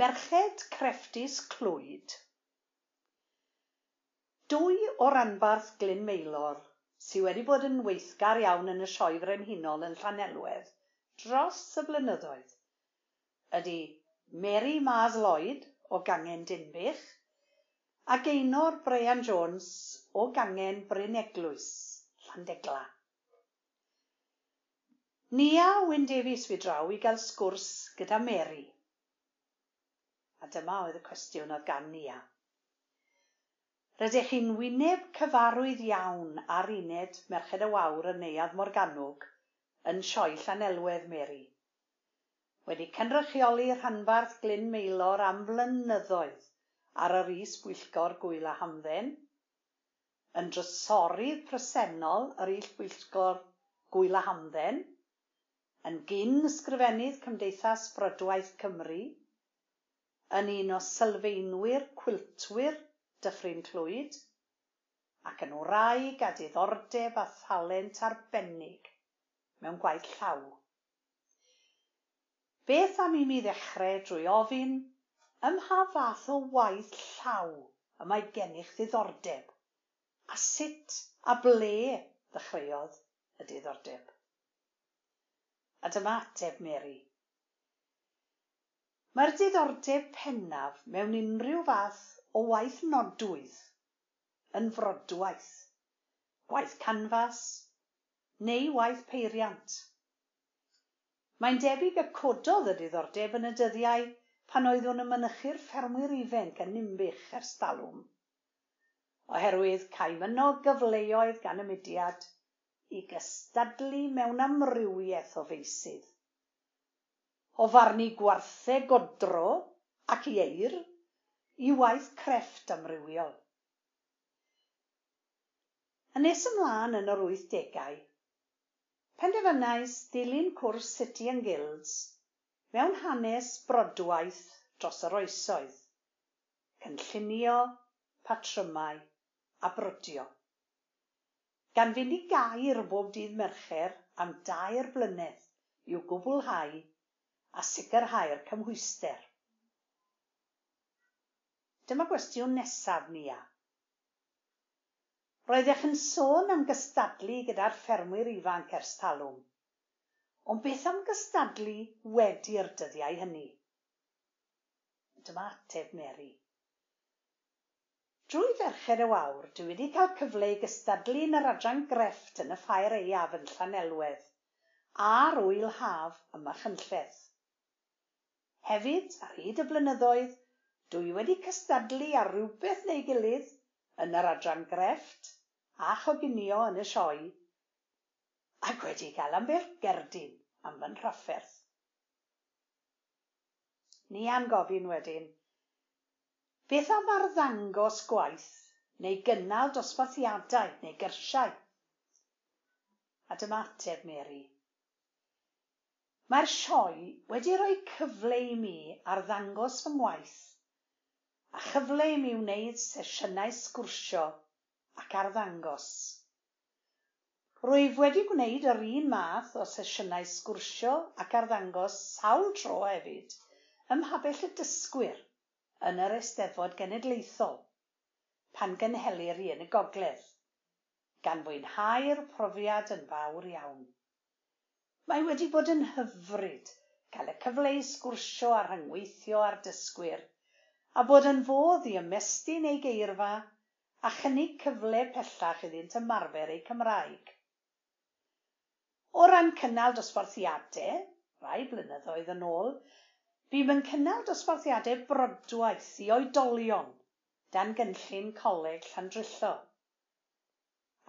Merched crefftus Clwyd. Dwy o ranbarth Glyn Meilor sy wedi bod yn weithgar iawn yn y sioe frenhinol yn Llanelwedd dros y blynyddoedd ydy Mary Mars Lloyd o gangen Dinbych a Gaynor Brian Jones o gangen Bryn-Eglwys, Llandegla. Nia Wyn Davies fi draw i gael sgwrs gyda Mary A dyma oedd y cwestiwn oedd gan Nia. Rydych chi'n wyneb cyfarwydd iawn ar uned Merched y Wawr yn neuadd Morgannwg yn sioe Llanelwedd Mary. Wedi cynrychioli rhanbarth Glyn Meilor am flynyddoedd ar yr is-bwyllgor Gwyl a Hamdden, yn drysorydd presennol yr is-bwyllgor Gwyl a Hamdden, yn gyn-ysgrifennydd Cymdeithas Brydwaith Cymru, yn un o sylfaenwyr cwiltwyr Dyffryn Clwyd, ac yn wraig a diddordeb a thalent arbennig mewn gwaith llaw. Beth am i mi ddechrau drwy ofyn ym mha fath o waith llaw y mae gennych ddiddordeb a sut a ble ddechreuodd y diddordeb? A dyma ateb Mary. Mae'r diddordeb pennaf mewn unrhyw fath o waith nodwydd yn frodwaith, waith canfas neu waith peiriant. Mae'n debyg y cododd y diddordeb yn y dyddiau pan oeddwn yn mynychu'r ffermwyr ifanc yn Ninbych ers dalwm, oherwydd caimynog gyfleoedd gan y mudiad i gystadlu mewn amrywiaeth o feysydd o farnu gwartheg godro ac ieir i waith crefft amrywiol. Yn nes ymlaen yn yr 80au, penderfynais dilyn cwrs City and Guilds mewn hanes brodwaith dros yr oesoedd, cynllunio, patrymau a brodio. Gan fynd i gair bob dydd Mercher am dair blynedd i'w gwblhau a sicrhau'r cymhwyster. Dyma gwestiwn nesaf ni a. Roeddech yn sôn am gystadlu gyda'r ffermwyr ifanc ers talwm, ond beth am gystadlu wedi'r dyddiau hynny? Dyma ateb Mary. Drwy ferched y wawr, dwi wedi cael cyfle i gystadlu yn yr adran grefft yn y ffair eiaf yn Llanelwedd, a'r wyl haf yma chynlleth. Hefyd, ar hyd y blynyddoedd, dwi wedi cystadlu ar rywbeth neu gilydd yn yr adran grefft a choginio yn y sioe, ac wedi cael ambell gerdyn am fy nhrafferth. Ni angofyn wedyn, beth am arddangos gwaith neu gynnal dosbarthiadau neu gyrsiau? A dyma ateb Mary. Mae'r sioe wedi rhoi cyfle i mi arddangos fy ngwaith a chyfle i mi wneud sesiynau sgwrsio ac arddangos. Rwyf wedi gwneud yr un math o sesiynau sgwrsio ac arddangos sawl tro hefyd ym mhabell y dysgwyr yn yr Eisteddfod Genedlaethol pan gynhelir i yn y Gogledd, gan fwynhau'r profiad yn fawr iawn. Mae wedi bod yn hyfryd cael y cyfle i sgwrsio a rhyngweithio â'r dysgwyr, a bod yn fodd i ymestyn ei geirfa a chynnig cyfle pellach iddynt ymarfer eu Cymraeg. O ran cynnal dosbarthiadau, rai blynyddoedd yn ôl, bym yn cynnal dosbarthiadau brodwaith i oedolion dan gynllun Coleg Llandrillo,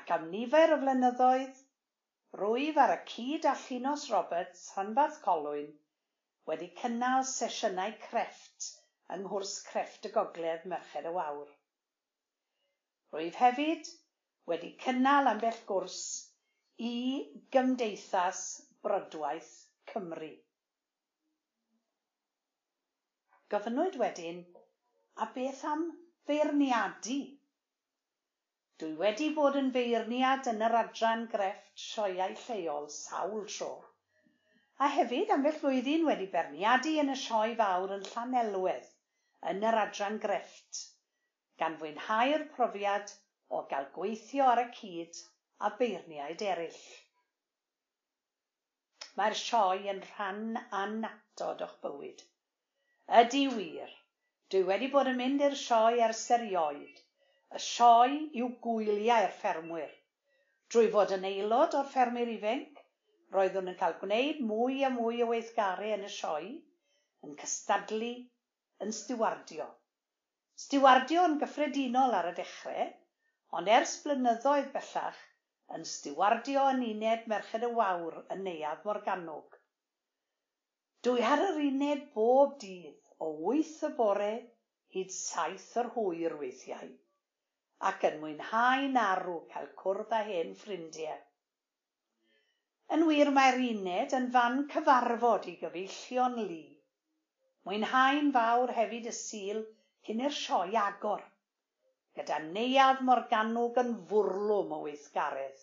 ac am nifer o flynyddoedd Rwyf ar y cyd-allunos Roberts rhanbarth Colwyn wedi cynnal sesiynau crefft yng Nghwrs Crefft y Gogledd merched y Wawr. Rwyf hefyd wedi cynnal ambell gwrs i Gymdeithas Brydwaith Cymru. Gofynnwyd wedyn, a beth am feirniadu? Dwi wedi bod yn feirniad yn yr adran grefft sioeau lleol sawl tro, a hefyd ambell flwyddyn wedi berniadu yn y sioe fawr yn Llanelwedd yn yr adran grefft, gan fwynhau'r profiad o gael gweithio ar y cyd a beirniaid eraill. Mae'r sioe yn rhan annatod o'ch bywyd. Ydy wir, dwi wedi bod yn mynd i'r sioe ers erioed, Y sioe yw gwyliau'r ffermwyr. Drwy fod yn aelod o'r ffermwyr ifanc, roeddwn yn cael gwneud mwy a mwy o weithgarau yn y sioe, yn cystadlu, yn stiwardio. Stiwardio yn gyffredinol ar y dechrau, ond ers blynyddoedd bellach yn stiwardio yn uned Merched y Wawr yn neuadd Morgannwg. Dwi ar yr uned bob dydd o wyth y bore hyd saith yr hwyr weithiau ac yn mwynhau'n arw cael cwrdd â hen ffrindiau. Yn wir mae'r uned yn fan cyfarfod i gyfeillion lu. Mwynhau'n fawr hefyd y sil cyn i'r sioe agor, gyda neuadd morgannwg yn fwrlwm o weithgaredd.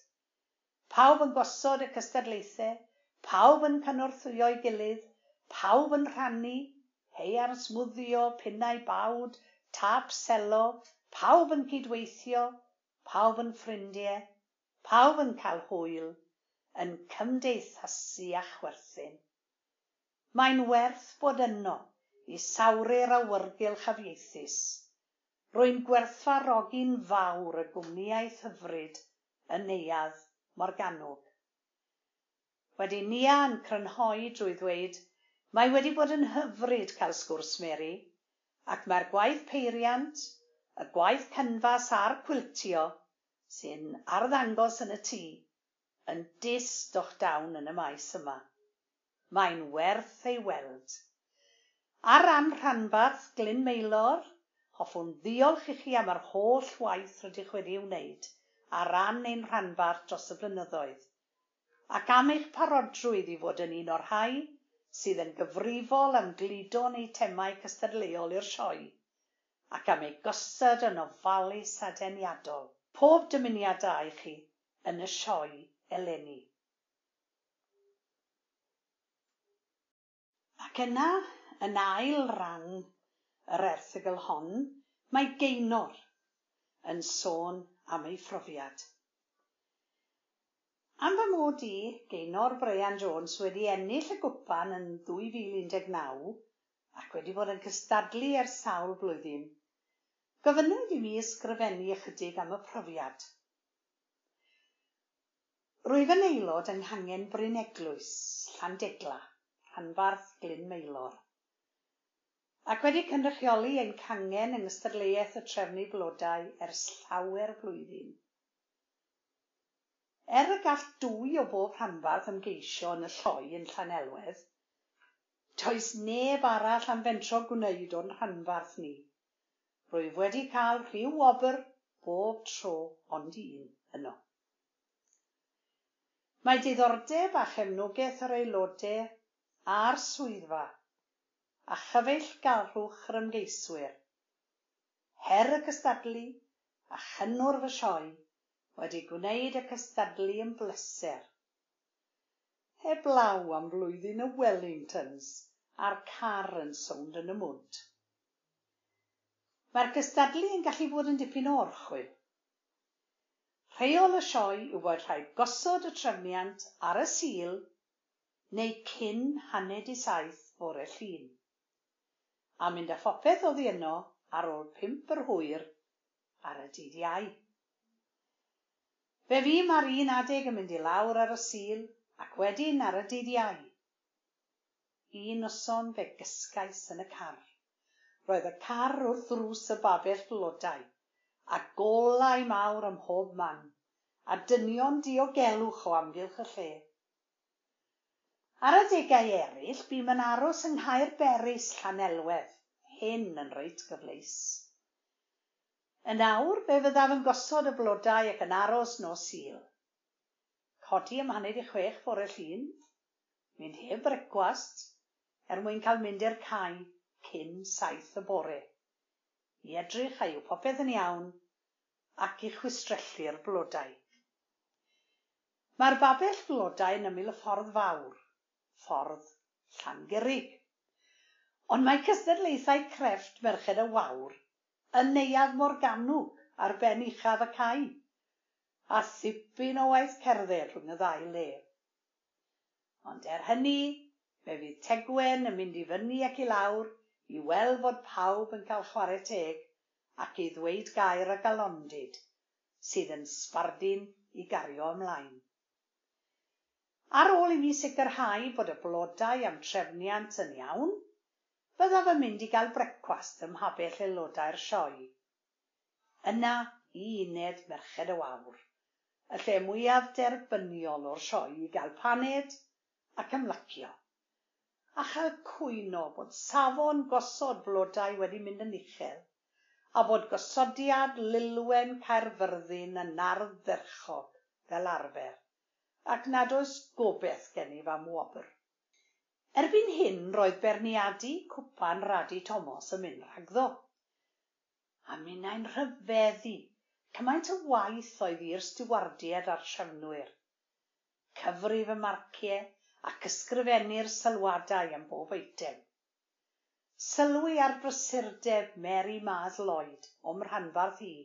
Pawb yn gosod y cystadlaethau, pawb yn cynorthwyo'i gilydd, pawb yn rhannu, hei ar smwddio, pinnau bawd, tap selo, pawb yn cydweithio, pawb yn ffrindiau, pawb yn cael hwyl, yn cymdeithasu a chwerthin. Mae'n werth bod yno i sawru'r awyrgylch afieithus. Rwy'n gwerthfarogi'n fawr y gwmnïaeth hyfryd yn neuadd Morgannwg. Wedi Nia yn crynhoi drwy ddweud, mae wedi bod yn hyfryd cael sgwrs Mary, ac mae'r gwaith peiriant, y gwaith canfas a'r cwiltio sy'n arddangos yn y tŷ yn desdoch dawn yn y maes yma. Mae'n werth ei weld. Ar ran rhanbarth Glyn Meilor, hoffwn ddiolch i chi am yr holl waith rydych wedi ei wneud ar ran ein rhanbarth dros y blynyddoedd, ac am eich parodrwydd i fod yn un o'r rhai sydd yn gyfrifol am gludo neu temau cystadleuol i'r sioe ac am ei gosod yn ofalu sadeniadol. Pob dymuniad da i chi yn y sioe eleni. Ac yna, yn ail rang yr erthygl hon, mae geinor yn sôn am ei phrofiad. Am fy mod i, Gaenor Brian Jones wedi ennill y gwpan yn 2019 ac wedi bod yn cystadlu ers sawl blwyddyn Gofynnwyd i mi ysgrifennu ychydig am y profiad. Rwyf yn aelod yng Nghangen Bryn Eglwys, Llandegla, rhanbarth Glyn Meilor, ac wedi cynrychioli ein cangen yng Ngystadleuaeth y Trefnu Blodau ers llawer blwyddyn. Er y gall dwy o bob rhanbarth ymgeisio yn y lloi yn Llanelwedd, does neb arall am fentro gwneud o'n rhanbarth ni. Rwyf wedi cael rhyw wobr bob tro ond un yno. Mae diddordeb a chefnogaeth yr aelodau a'r swyddfa a chyfeillgarwch yr ymgeiswyr, her y cystadlu a chynnwr fy sioe wedi gwneud y cystadlu yn bleser, heblaw am flwyddyn y Wellingtons a'r car yn sownd yn y mwd. Mae'r cystadlu yn gallu bod yn dipyn o orchwyn. Rheol y sioe yw bod rhaid gosod y trefniant ar y sil neu cyn hanner i saith bore llun, a mynd â phopeth oddi yno ar ôl pump yr hwyr ar y dydd Iau. Fe fi mae'r un adeg yn mynd i lawr ar y sil ac wedyn ar y dydd Iau. Un noson fe gysgais yn y car. Roedd y car wrth ddrws y babell blodau, a golau mawr ym mhob man, a dynion diogelwch o amgylch y lle. Ar adegau eraill bûm yn aros yng Nghaerberus, Llanelwedd, hyn yn reit gyfleus. Yn awr fe fyddaf yn gosod y blodau ac yn aros nos sil. Codi ym hanner i chwech bore llun, mynd heb brecwast, er mwyn cael mynd i'r cae cyn saith y bore, i edrych a yw popeth yn iawn, ac i chwistrellu'r blodau. Mae'r babell blodau yn ymyl y ffordd fawr, ffordd Llangurig. Ond mae cystadlaethau crefft Merched y Wawr yn neuadd Morgannwg ar ben uchaf y cae, a sipin o waith cerdded rhwng y ddau le. Ond er hynny, fe fydd Tegwen yn mynd i fyny ac i lawr i weld fod pawb yn cael chwarae teg ac i ddweud gair a galondid, sydd yn sbardun i gario ymlaen. Ar ôl i mi sicrhau bod y blodau am trefniant yn iawn, byddaf yn mynd i gael brecwast ym mhabell aelodau'r sioe. Yna i uned Merched y Wawr, y lle mwyaf derbyniol o'r sioe i gael paned ac ymlacio a chalcwyno bod safon gosod blodau wedi mynd yn uchel, a bod gosodiad lilwen Caerfyrddin yn ardd dderchog fel arfer, ac nad oes gobaith gennyf am wobr. Erbyn hyn roedd Berniadu cwpan Radu Tomos yn mynd rhagddo. A minnau'n rhyfeddu cymaint y waith oedd i'r stiwardiad a'r trefnwyr. Cyfrif y marciau, ac ysgrifennir sylwadau am bob eitem. Sylwi ar brysurdeb Mary Mars Lloyd o'm rhanbarth i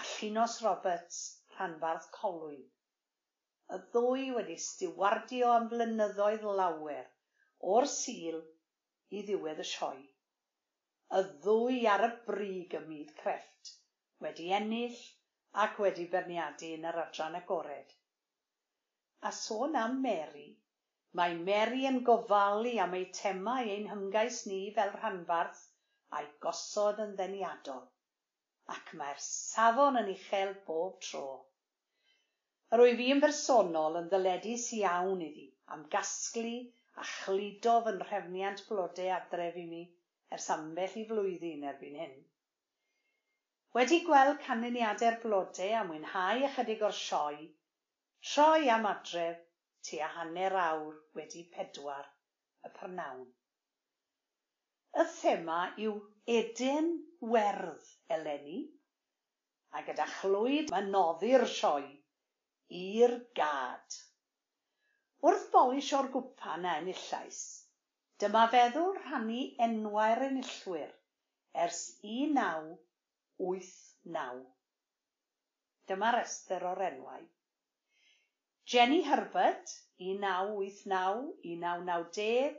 a Llinos Roberts rhanbarth Colwyn. Y ddwy wedi stiwardio am flynyddoedd lawer, o'r Sul i ddiwedd y sioe. Y ddwy ar y brig ym myd crefft, wedi ennill ac wedi berniadu yn yr adran agored. A sôn am Mary, Mae Mary yn gofalu am ei temau ein hymgais ni fel rhanbarth a'i gosod yn ddeniadol, ac mae'r safon yn uchel bob tro. Yr wyf fi'n bersonol yn ddyledus iawn iddi am gasglu a chludo fy nhrefniant blodau adref i mi ers ambell i flwyddyn erbyn hyn. Wedi gweld canlyniadau'r blodau a mwynhau ychydig o'r sioe, troi am adref tua hanner awr wedi pedwar y prynawn. Y thema yw Eden Werdd eleni, a gyda chlwyd mae noddi'r sioe i'r gad. Wrth bolis o'r gwpan a enillais, dyma feddwl rhannu enwau'r enillwyr ers 1989. Dyma rester o'r enwau. Jenny Herbert, 1989, 1990,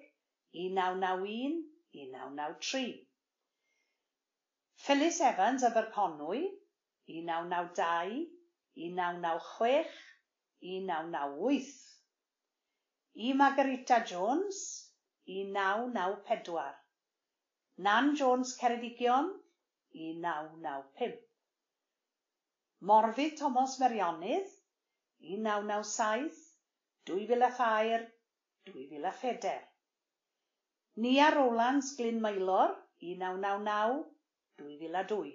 1991, 1993. Phyllis Evans Aberconwy, 1992, 1996, 1998. I Margarita Jones, 1994. Nan Jones Ceredigion, 1995. Morfydd Thomas Merionydd, un naw naw saith, dwy fil a thair, dwy fil a pheder. Nia Rowlands Glyn Maelor, un naw naw naw, dwy fil a dwy.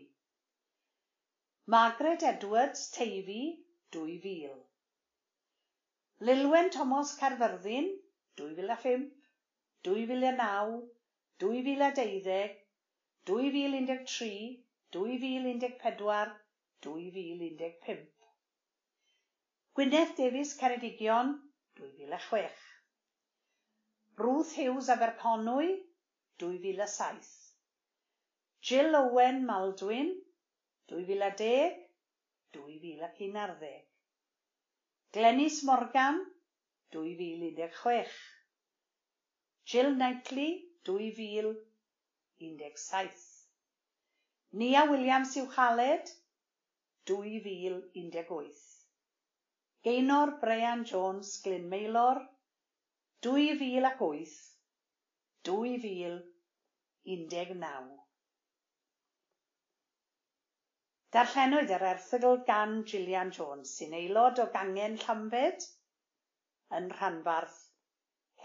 Margaret Edwards Teifi, 2000. Lilwen Thomas Carfyrddin, 2005, 2009, 2012, 2013, 2014, 2015. Gwyneth Davies Ceredigion, 2006. Ruth Hughes Aberconwy, 2007. Jill Owen Maldwyn, 2010, 2011. Glenys Morgan, 2016. Jill Knightley, 2017. Nia Williams Uwchaled, 2018. Gaynor Brian Jones Glyn Maelor, 2008, 2019. Darllenwyd yr erthygl gan Gillian Jones sy'n aelod o Gangen Llambed yn rhanbarth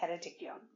Ceredigion.